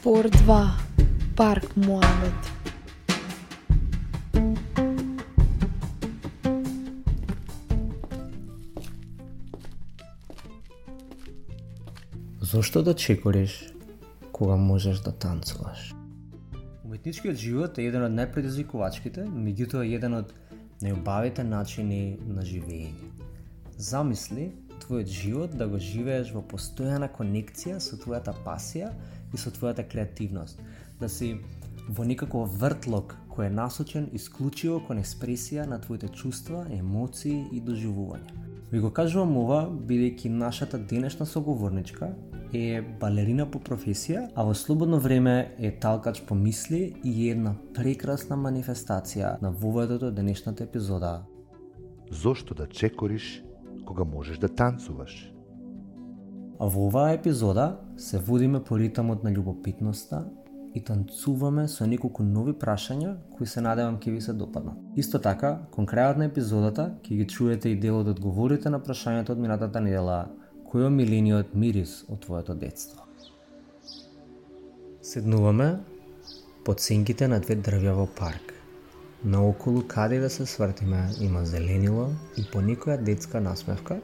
Спор 2. Парк Муамет. Зошто да чекориш кога можеш да танцуваш? Уметничкиот живот е еден од најпредизвикувачките, меѓутоа еден од најубавите начини на живење. Замисли твојот живот да го живееш во постојана конекција со твојата пасија и со твојата креативност. Да си во некаков вртлок кој е насочен исклучиво кон експресија на твоите чувства, емоции и доживувања. Ви го кажувам ова, бидејќи нашата денешна соговорничка е балерина по професија, а во слободно време е талкач по мисли и е една прекрасна манифестација на воведото денешната епизода. Зошто да чекориш кога можеш да танцуваш? А во оваа епизода се водиме по ритамот на љубопитноста и танцуваме со неколку нови прашања кои се надевам ќе ви се допаднат. Исто така, кон крајот на епизодата ќе ги чуете и дел од одговорите на прашањето од минатата недела кој е омилениот мирис од твоето детство. Седнуваме под сенките на две дрвја во парк. Наоколу каде да се свртиме има зеленило и по некоја детска насмевка.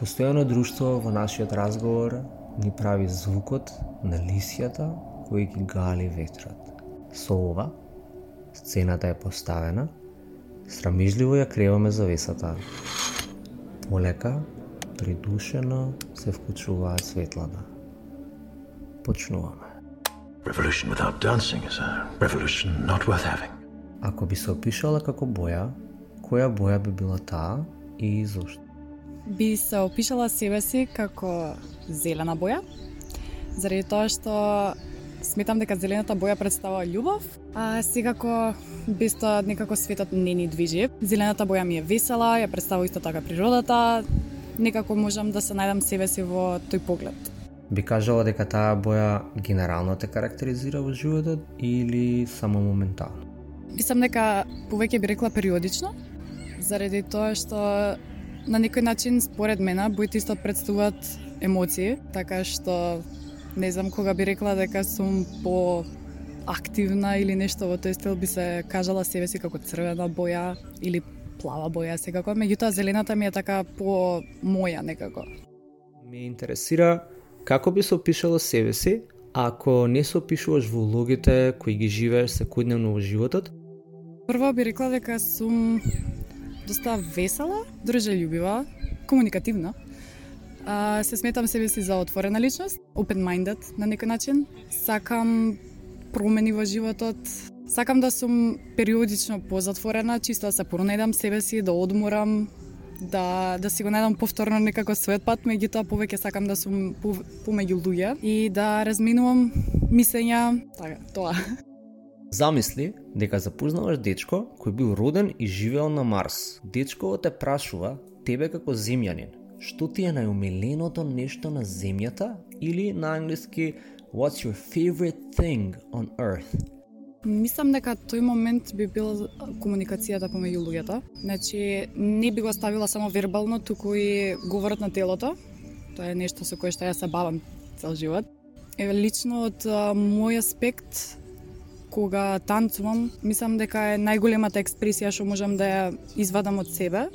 Постојано друштво во нашиот разговор ни прави звукот на лисјата кои ги гали ветрот. Со ова, сцената е поставена, срамижливо ја креваме завесата. Полека, придушено се вклучуваат светлата. Почнуваме. Revolution without dancing is a revolution not worth having. Ако би се опишала како боја, која боја би била таа и зошто? Би се опишала себе си како зелена боја, заради тоа што сметам дека зелената боја представува љубов, а секако без тоа некако светот не ни движи. Зелената боја ми е весела, ја представува исто така природата, некако можам да се најдам себе си во тој поглед. Би кажала дека таа боја генерално те карактеризира во животот или само моментално? Мислам дека повеќе би рекла периодично, заради тоа што на некој начин според мене боите исто представуваат емоции, така што не знам кога би рекла дека сум по активна или нешто во тој стил би се кажала себе си како црвена боја или плава боја секако, меѓутоа зелената ми е така по моја некако. Ме интересира како би се опишала себе си ако не се опишуваш во улогите кои ги живееш секојдневно во животот Прво би рекла дека сум доста весела, дружелюбива, комуникативна. А, се сметам себе си за отворена личност, open-minded на некој начин. Сакам промени во животот. Сакам да сум периодично позатворена, чисто да се пронајдам себе си, да одморам, да да си го најдам повторно некако својот пат, меѓутоа повеќе сакам да сум помеѓу луѓе и да разминувам мисења. така, тоа. Замисли дека запознаваш дечко кој бил роден и живеел на Марс. Дечкото те прашува, тебе како земјанин, што ти е најумиленото нешто на земјата или на англиски What's your favorite thing on earth? Мислам дека тој момент би бил комуникацијата помеѓу луѓето. Значи, не би го ставила само вербално, туку и говорот на телото. Тоа е нешто со кое што ја се бавам цел живот. Еве лично од мој аспект кога танцувам, мислам дека е најголемата експресија што можам да ја извадам од себе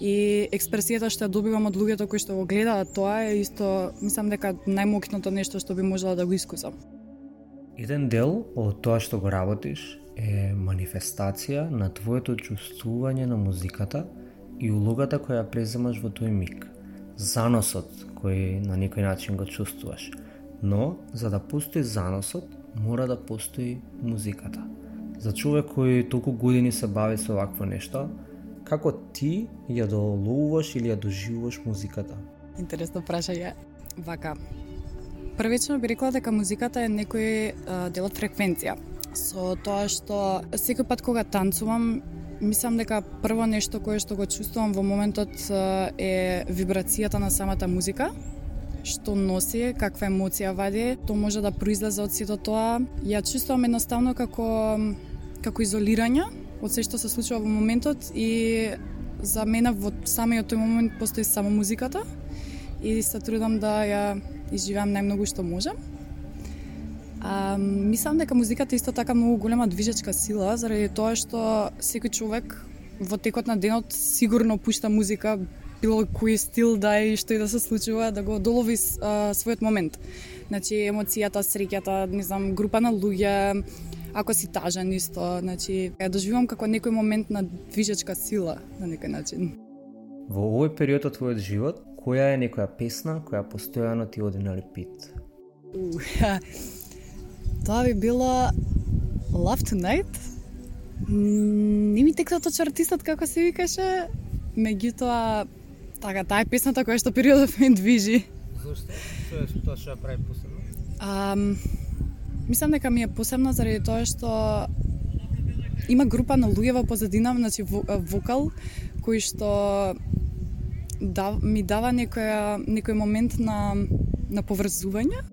и експресијата што ја добивам од луѓето кои што го гледаат тоа е исто, мислам дека најмокното нешто што би можела да го искусам. Еден дел од тоа што го работиш е манифестација на твоето чувствување на музиката и улогата која преземаш во тој миг. Заносот кој на некој начин го чувствуваш. Но, за да постои заносот, мора да постои музиката. За човек кој толку години се бави со вакво нешто, како ти ја доловуваш или ја доживуваш музиката? Интересно прашање. Вака, првично би рекла дека музиката е некој дел од фреквенција. Со тоа што секој пат кога танцувам, мислам дека прво нешто кое што го чувствувам во моментот е вибрацијата на самата музика, што носи, каква емоција вади, тоа може да произлезе од сето тоа. Ја чувствувам едноставно како како изолирање од се што се случува во моментот и за мене во самиот тој момент постои само музиката и се трудам да ја изживеам најмногу што можам. А, мислам дека музиката е исто така многу голема движечка сила, заради тоа што секој човек во текот на денот сигурно пушта музика, било кој стил да е и што и да се случува, да го долови а, својот момент. Значи, емоцијата, среќата, не знам, група на луѓе, ако си тажен исто, значи, ја доживувам како некој момент на движечка сила, на некој начин. Во овој период од твојот живот, која е некоја песна која постојано ти оди на репит? Тоа би било Love Tonight. Не ми текна точно артистот како се викаше, меѓутоа така таа е песната која што периодов ме движи. Зошто? Тоа што ја прави посебно? Um, мислам дека ми е посебна заради тоа што има група на луѓе во позадина, значи вокал, кој што да, ми дава некоја, некој момент на, на поврзување.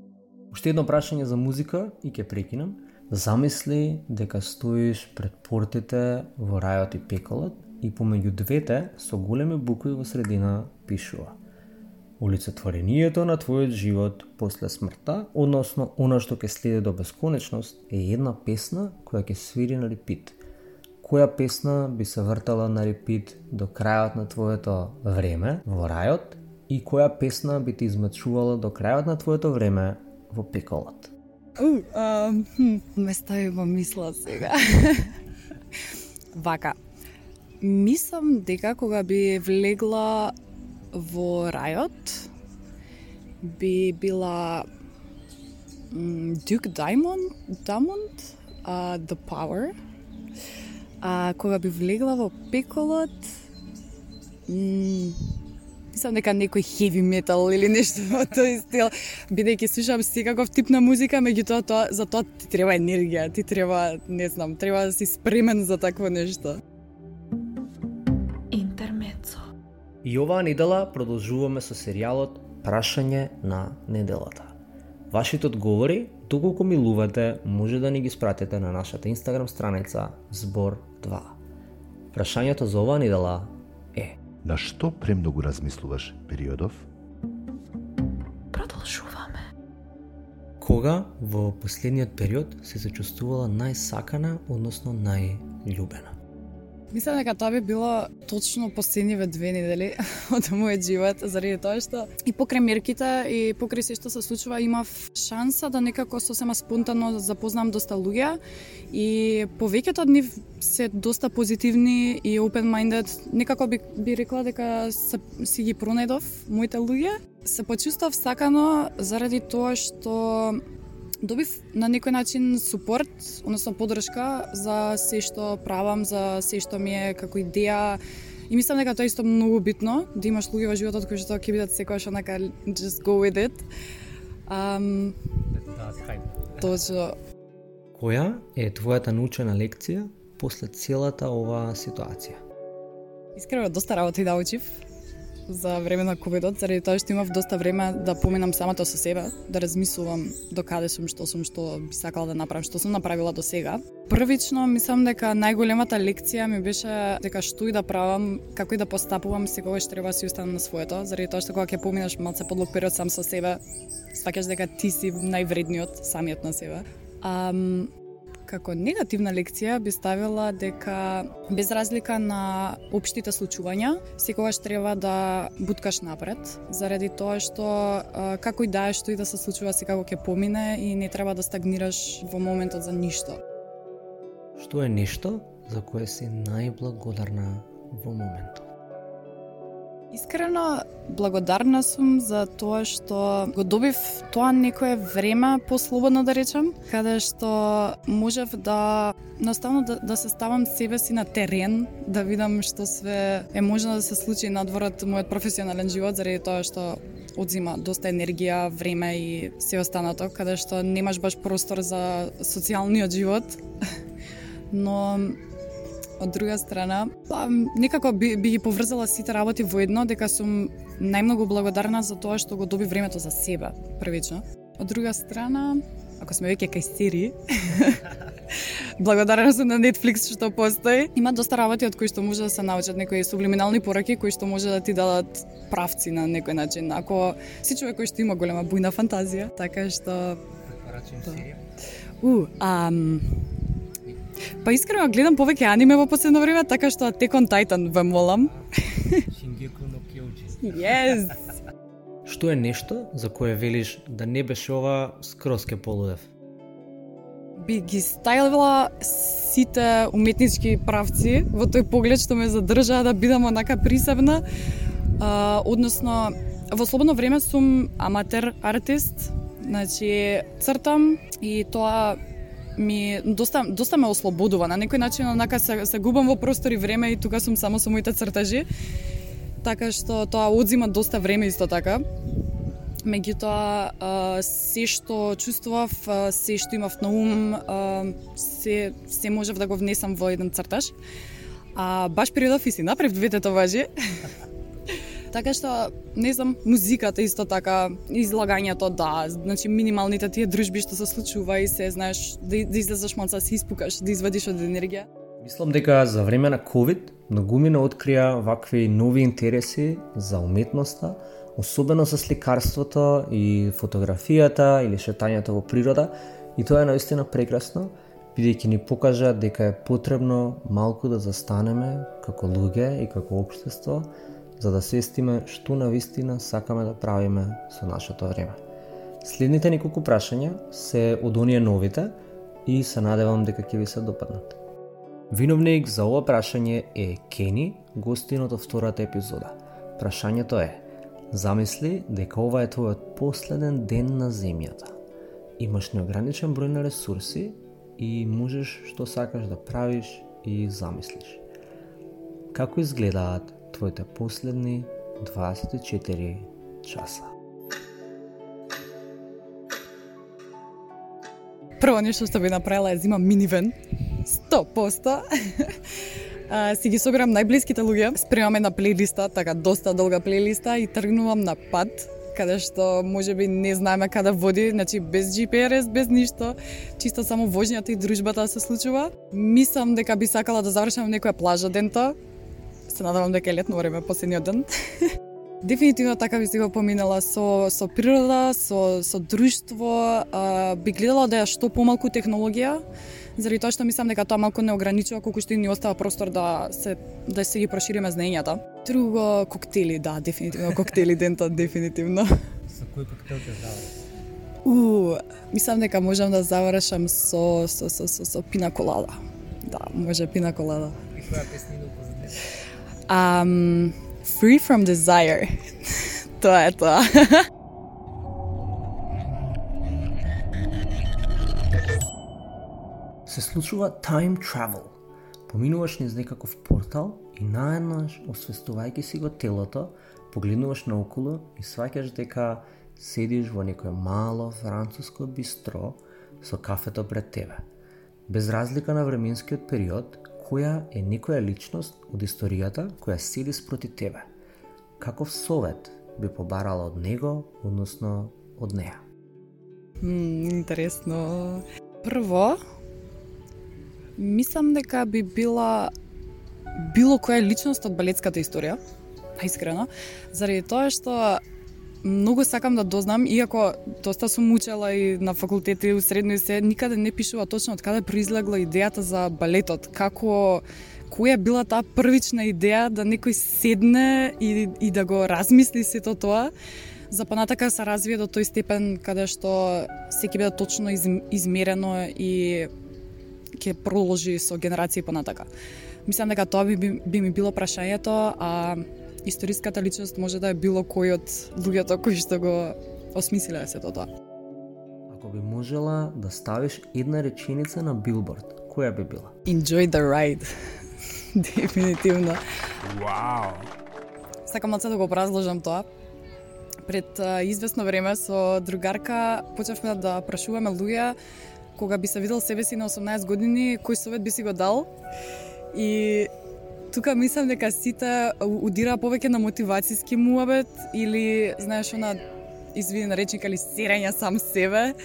Уште едно прашање за музика и ќе прекинам. Замисли дека стоиш пред портите во рајот и пеколот и помеѓу двете со големи букви во средина пишува Олицетворението на твојот живот после смртта, односно она што ќе следи до бесконечност, е една песна која ќе свири на репит. Која песна би се вртала на репит до крајот на твоето време во рајот и која песна би те измачувала до крајот на твоето време во пеколот? Uh, um, ме стави во мисла сега. Вака, Мислам дека кога би влегла во рајот, би била Дюк Даймонд, Diamond uh, The Power. А кога би влегла во пеколот, мислам дека некој хеви метал или нешто во тој стил, бидејќи слушам секаков тип на музика, меѓутоа тоа за тоа ти треба енергија, ти треба, не знам, треба да си спремен за такво нешто. И оваа недела продолжуваме со серијалот Прашање на неделата. Вашите одговори, доколку милувате, може да ни ги спратите на нашата инстаграм страница Збор 2. Прашањето за оваа недела е На што премногу размислуваш периодов? Продолжуваме. Кога во последниот период се се чувствувала најсакана, односно најлюбена? Мислам дека тоа би било точно последниве две недели од мојот живот, заради тоа што и покрај мерките и покрај се што се случува имав шанса да некако сосема спонтано запознам доста луѓе и повеќето од нив се доста позитивни и open minded. Некако би, би рекла дека се, си ги пронајдов моите луѓе. Се почувствав сакано заради тоа што добив на некој начин супорт, односно подршка за се што правам, за се што ми е како идеја. И мислам дека тоа е исто многу битно, да имаш луѓе во животот кои што ќе бидат секогаш онака just go with it. Um, точно. Која е твојата научена лекција после целата оваа ситуација? Искрено доста работи да учив за време на ковидот, заради тоа што имав доста време да поминам самата со себе, да размислувам до каде сум, што сум, што би сакала да направам, што сум направила до сега. Првично, мислам дека најголемата лекција ми беше дека што и да правам, како и да постапувам, секогаш треба да си останам на своето, заради тоа што кога ќе поминеш малце подлог период сам со себе, сваќаш дека ти си највредниот самиот на себе. Um, Како негативна лекција би ставила дека без разлика на обштите случувања, секогаш треба да буткаш напред, заради тоа што како и да е што и да се случува секако ќе помине и не треба да стагнираш во моментот за ништо. Што е нешто за кое си најблагодарна во моментот? Искрено благодарна сум за тоа што го добив тоа некое време послободно да речам, каде што можев да наставно да, да се ставам себе си на терен, да видам што све е можно да се случи надворот мојот професионален живот, заради тоа што одзима доста енергија, време и се останато, каде што немаш баш простор за социјалниот живот. Но од друга страна, па, некако би, би ги поврзала сите работи во едно, дека сум најмногу благодарна за тоа што го доби времето за себе, првично. Од друга страна, ако сме веќе кај серии, благодарна сум на Netflix што постои. Има доста работи од кои што може да се научат некои сублиминални пораки кои што може да ти дадат правци на некој начин. Ако си човек кој што има голема бујна фантазија, така што У, ам... Па искрено гледам повеќе аниме во последно време, така што on Titan ве молам. Yes. Што е нешто за кое велиш да не беше ова скроз ке полудев? Би ги стајлила сите уметнички правци во тој поглед што ме задржаа да бидам онака присебна. А, односно, во слободно време сум аматер артист, значи цртам и тоа ми доста доста ме ослободува на некој начин онака се, се губам во простор и време и тука сум само со моите цртажи така што тоа одзима доста време исто така меѓутоа се што чувствував, се што имав на ум, се се можев да го внесам во еден цртаж. А баш природов и си направив двете тоа важи. Така што, не знам, музиката исто така, излагањето, да, значи минималните тие дружби што се случува и се, знаеш, да, да излезеш малца, да се испукаш, да извадиш од енергија. Мислам дека за време на COVID многумина открија вакви нови интереси за уметноста, особено со сликарството и фотографијата или шетањето во природа, и тоа е наистина прекрасно, бидејќи ни покажа дека е потребно малку да застанеме како луѓе и како општество за да свестиме што на вистина сакаме да правиме со нашето време. Следните неколку прашања се од оние новите и се надевам дека ќе ви се допаднат. Виновник за ова прашање е Кени, гостинот од втората епизода. Прашањето е Замисли дека ова е твојот последен ден на земјата. Имаш неограничен број на ресурси и можеш што сакаш да правиш и замислиш. Како изгледаат твоите последни 24 часа. Прво нешто што би направила е зима минивен. 100%. а, си ги собирам најблиските луѓе, спремаме на плейлиста, така доста долга плейлиста и тргнувам на пат каде што може би не знаеме каде води, значи без GPS, без ништо, чисто само вожњата и дружбата се случува. Мислам дека би сакала да завршам некоја плажа дента, се надевам дека е летно време последниот ден. Дефинитивно така би си го поминала со со природа, со со друштво, а, би гледала да е што помалку технологија, заради тоа што мислам дека тоа малку не ограничува колку што и ни остава простор да се да се ги прошириме знаењата. Друго коктели, да, дефинитивно коктели дента дефинитивно. Со кој коктел ќе завршиш? У, мислам дека можам да завршам со со со со, со пина колада. Да, може пина колада. И која песнина Um, free from desire. тоа е тоа. Се случува time travel. Поминуваш низ некаков портал и наеднаш, освестувајќи си го телото, погледнуваш наоколу и сваќаш дека седиш во некое мало француско бистро со кафето пред тебе. Без разлика на временскиот период, која е некоја личност од историјата која седи спроти тебе. Каков совет би побарала од него, односно од неа? Мм, интересно. Прво, мислам дека би била било која личност од балетската историја, па искрено, заради тоа што многу сакам да дознам, иако доста сум учела и на факултет и у средно и се, никаде не пишува точно од каде произлегла идејата за балетот, како која била таа првична идеја да некој седне и, и да го размисли сето тоа, за понатака се развие до тој степен каде што секи биде точно из, измерено и ќе продолжи со генерации понатака. Мислам дека тоа би, би, би ми било прашањето, а историската личност може да е било кој од луѓето кои што го осмислиле сето тоа. Ако би можела да ставиш една реченица на билборд, која би била? Enjoy the ride. Дефинитивно. Вау. Сакам малце да го образложам тоа. Пред а, известно време со другарка почевме да прашуваме луѓе кога би се видел себе си на 18 години, кој совет би си го дал? И тука мислам дека сите удира повеќе на мотивацијски муабет или знаеш она извини на речник али сирење сам себе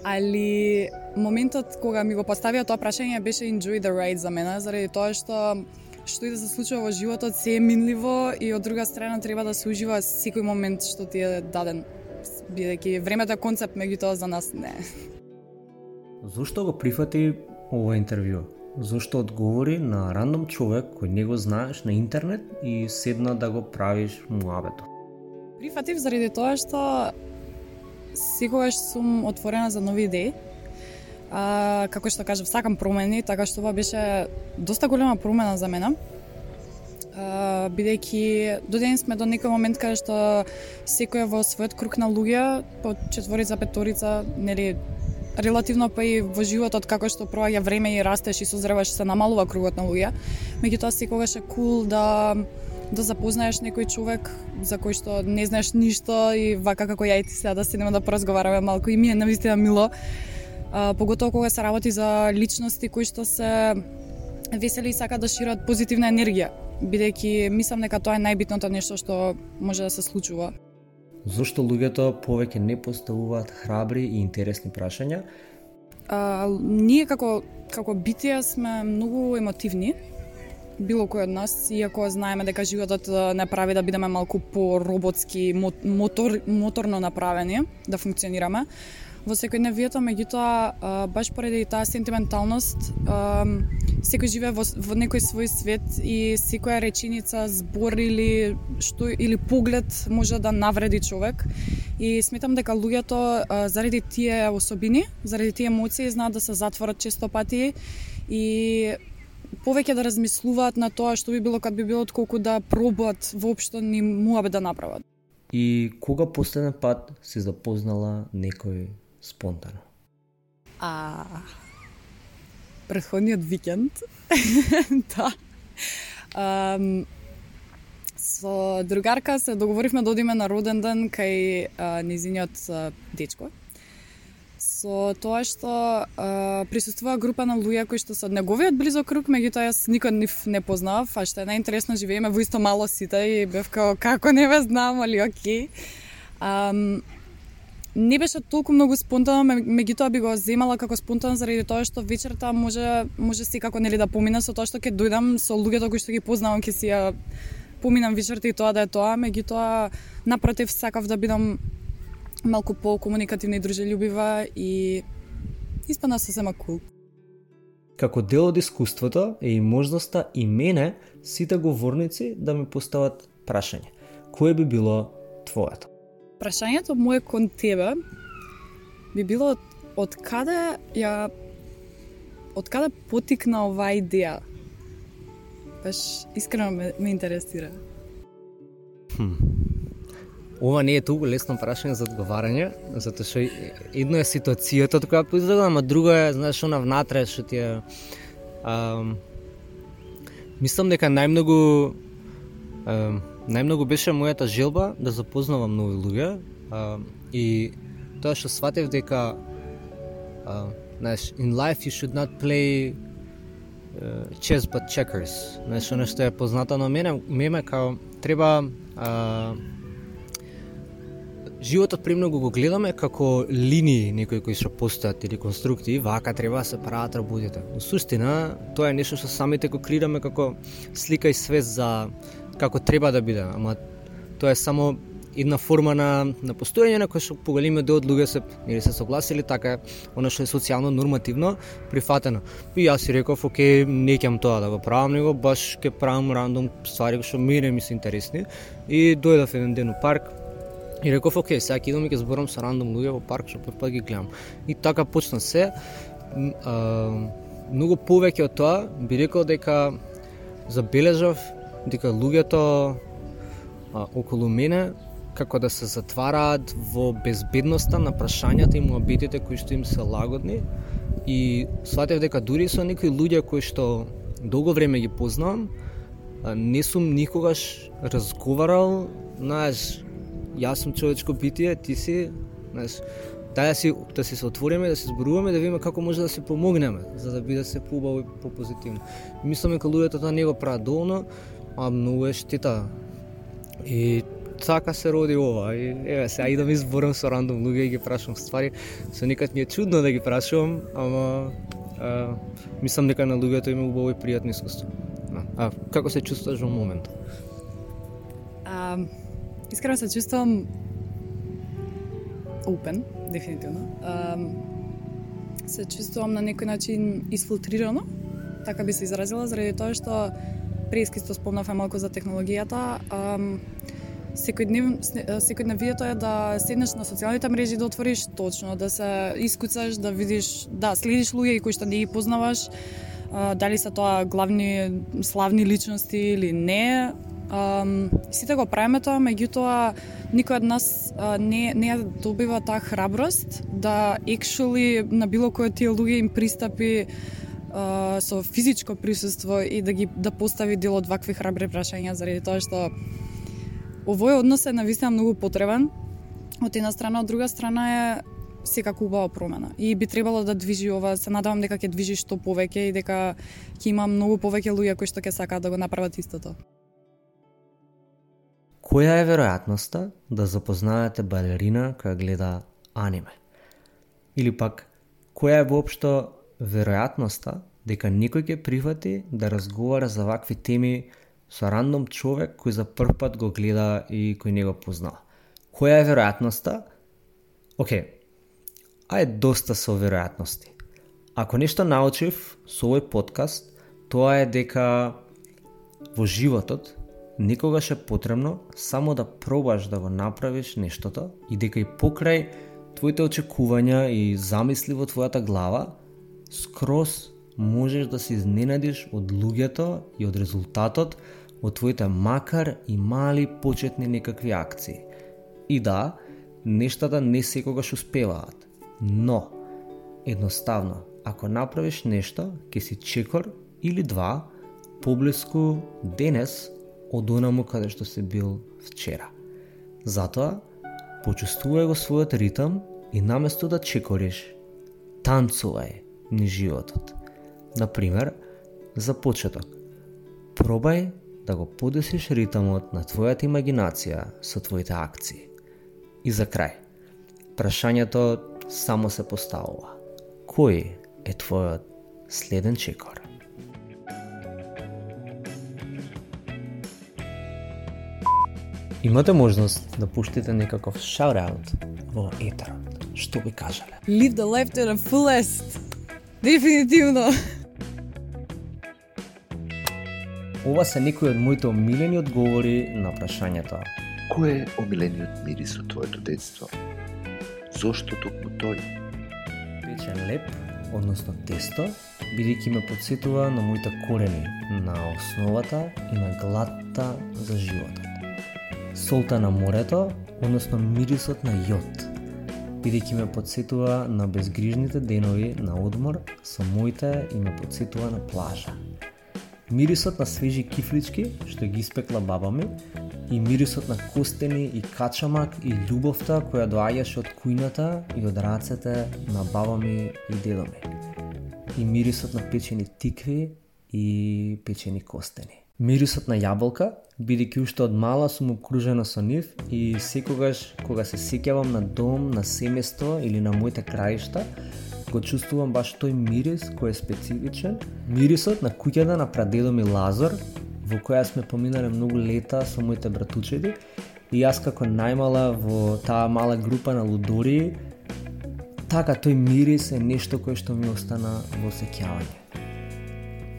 али моментот кога ми го поставија тоа прашање беше enjoy the ride за мене заради тоа што што и да се случува во животот се е минливо и од друга страна треба да се ужива секој момент што ти е даден бидејќи времето е концепт, меѓутоа за нас не. Зошто го прифати ова интервју? Зошто одговори на рандом човек кој не го знаеш на интернет и седна да го правиш муабето? Прифатив заради тоа што секогаш сум отворена за нови идеи. А, како што кажав, сакам промени, така што ова беше доста голема промена за мене. Бидејќи до ден сме до некој момент каде што секој е во својот круг на луѓе, по четворица, петорица, нели релативно па и во животот како што проаѓа време и растеш и созреваш се намалува кругот на луѓе. Меѓутоа секогаш е кул cool да да запознаеш некој човек за кој што не знаеш ништо и вака како ја и ти сега да седнеме да поразговараме малку и ми е навистина мило. А, поготово кога се работи за личности кои што се весели и сака да шират позитивна енергија, бидејќи мислам дека тоа е најбитното нешто што може да се случува. Зошто луѓето повеќе не поставуваат храбри и интересни прашања? А, ние како како битија сме многу емотивни било кој од нас, иако знаеме дека животот не прави да бидеме малку по-роботски, мотор, моторно направени, да функционираме во секојдневието, меѓутоа баш поради таа сентименталност секој живее во, во некој свој свет и секоја реченица, збор или што или поглед може да навреди човек и сметам дека луѓето заради тие особини, заради тие емоции знаат да се затворат често пати и повеќе да размислуваат на тоа што би било кад би било отколку да пробаат воопшто ни муабе да направат. И кога последен пат се запознала некој спонтано? А претходниот викенд. да. Um, со другарка се договоривме да одиме на роден ден кај а, низиниот а, дечко со тоа што а, присуствува група на луѓе кои што се од неговиот близок круг, меѓутоа јас никој нив не познав, а што е најинтересно живееме во исто мало сите и бев као како не ве знам, али окей. Ам, не беше толку многу спонтано, меѓутоа би го земала како спонтано заради тоа што вечерта може може секако нели да помина со тоа што ќе дојдам со луѓето кои што ги познавам ќе си ја поминам вечерта и тоа да е тоа, меѓутоа напротив сакав да бидам малку по-комуникативна и дружелюбива и испадна сосема кул. Како дел од искуството е и можноста и мене сите говорници да ми постават прашање. Кое би било твоето? Прашањето мое кон тебе би било од, од каде ја од каде потикна оваа идеја? Баш искрено ме, ме интересира. Хм. Ова не е толку лесно прашање за одговарање, затоа што едно е ситуацијата од која произлега, ама друго е, знаеш, она внатре што ти е... ам, мислам дека најмногу ам, најмногу беше мојата желба да запознавам нови луѓе а, и тоа што сватев дека а, знаеш, in life you should not play uh, chess but checkers. Знаеш, оно што е познато на мене, меме као треба а, Животот премногу го гледаме како линии некои кои што постојат или конструкти, вака треба да се прават работите. Во суштина, тоа е нешто што самите го креираме како слика и свест за како треба да биде, ама тоа е само една форма на, на постојање на кој што поголемиот дел од луѓе се или се согласили така она што е социјално нормативно прифатено. И јас си реков, оке, не ќе тоа да го правам, него баш ќе правам рандом ствари што мене ми се интересни. И дојдов еден ден у парк, И реков, окей, сега ќе идам и ќе зборам со рандом луѓе во парк, што прв пат ги гледам. И така почна се. А, многу повеќе од тоа, би рекол дека забележав дека луѓето а, околу мене како да се затвараат во безбедноста на прашањата и муабетите кои што им се лагодни и сватев дека дури со некои луѓе кои што долго време ги познавам, не сум никогаш разговарал, знаеш, јас сум човечко битие, ти си, знаеш, дај да си да се отвориме, да се зборуваме, да видиме како може да се помогнеме, за да биде се поубаво и попозитивно. Мислам дека луѓето тоа не го прават доволно, а многу е штета. И така се роди ова. И еве сега идам зборам со рандом луѓе и ги прашувам ствари. Со некад ми е чудно да ги прашувам, ама а, мислам дека на луѓето има убаво и пријатно искуство. А, како се чувствуваш во моментот? Искрено се чувствувам open, дефинитивно. А, се чувствувам на некој начин изфилтрирано, така би се изразила, заради тоа што прески што спомнавме малку за технологијата. Um, секој днев секој е да седнеш на социјалните мрежи да отвориш точно, да се искуцаш, да видиш, да следиш луѓе кои што не ги познаваш, дали се тоа главни славни личности или не. Um, сите го правиме тоа, меѓутоа никој од нас uh, не не добива таа храброст да actually на било кој од тие луѓе им пристапи uh, со физичко присуство и да ги да постави дел од вакви храбри прашања заради тоа што овој однос е навистина многу потребен. Од една страна, од друга страна е секако убава промена. И би требало да движи ова, се надавам дека ќе движи што повеќе и дека ќе има многу повеќе луѓе кои што ќе сакаат да го направат истото. Која е веројатноста да запознаете балерина која гледа аниме? Или пак, која е воопшто веројатноста дека никој ќе прифати да разговара за вакви теми со рандом човек кој за прв пат го гледа и кој не го познава? Која е веројатноста? Океј, okay, а е доста со веројатности. Ако нешто научив со овој подкаст, тоа е дека во животот никогаш е потребно само да пробаш да го направиш нештото и дека и покрај твоите очекувања и замисли во твојата глава, скроз можеш да се изненадиш од луѓето и од резултатот од твоите макар и мали почетни некакви акции. И да, нештата не секогаш успеваат. Но, едноставно, ако направиш нешто, ќе си чекор или два поблиску денес од онаму каде што си бил вчера. Затоа, почувствувај го својот ритм и наместо да чекориш, танцувај ни животот. Например, за почеток, пробај да го подесиш ритмот на твојата имагинација со твоите акции. И за крај, прашањето само се поставува. Кој е твојот следен чекор? Имате можност да пуштите некаков шаут во етерот. Што би кажале? Leave the left at a fullest. Дефинитивно. Ова се некои од моите омилени одговори на прашањето. Кој е омилениот мирис од твоето детство? Зошто токму тој? Печен леп, односно тесто, бидејќи ме подсетува на моите корени, на основата и на гладта за животот. Солта на морето, односно мирисот на јод, бидејќи ме подсетува на безгрижните денови на одмор со моите и ме подсетува на плажа. Мирисот на свежи кифлички, што ги испекла баба ми, и мирисот на костени и качамак и љубовта која доаѓаше од кујната и од рацете на баба ми и дедо ми. И мирисот на печени тикви и печени костени. Мирисот на јаболка, бидејќи уште од мала сум окружена со нив и секогаш кога се сеќавам на дом, на семејство или на моите краишта, го чувствувам баш тој мирис кој е специфичен. Мирисот на куќата на прадедо ми Лазар, во која сме поминале многу лета со моите братучеди и јас како најмала во таа мала група на лудори така тој мирис е нешто кое што ми остана во сеќавање.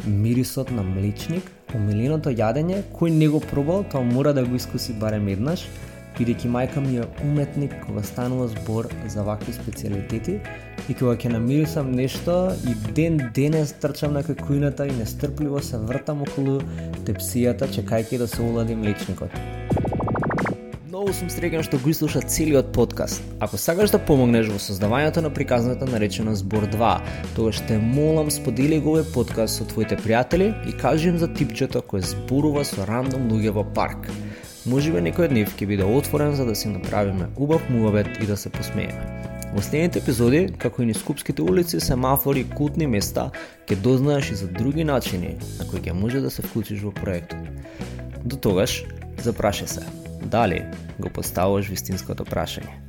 Мирисот на млечник, омиленото јадење, кој не го пробал, тоа мора да го искуси барем еднаш, бидејќи мајка ми е уметник кога станува збор за вакви специалитети и кога ќе намирисам нешто и ден денес трчам на кујната и нестрпливо се вртам околу тепсијата чекајќи да се улади млечникот. Многу сум среќен што го изслуша целиот подкаст. Ако сакаш да помогнеш во создавањето на приказната наречена Збор 2, тогаш те молам сподели го овој подкаст со твоите пријатели и кажи им за типчето кој зборува со рандом луѓе во парк. Можеби некој од нив ќе биде отворен за да си направиме убав муавет и да се посмееме. Во следните епизоди, како и ни скупските улици, семафори и култни места, ќе дознаеш и за други начини на кои ќе може да се вклучиш во проектот. До тогаш, запрашај се, Dalje ga postaviš v istinsko vprašanje.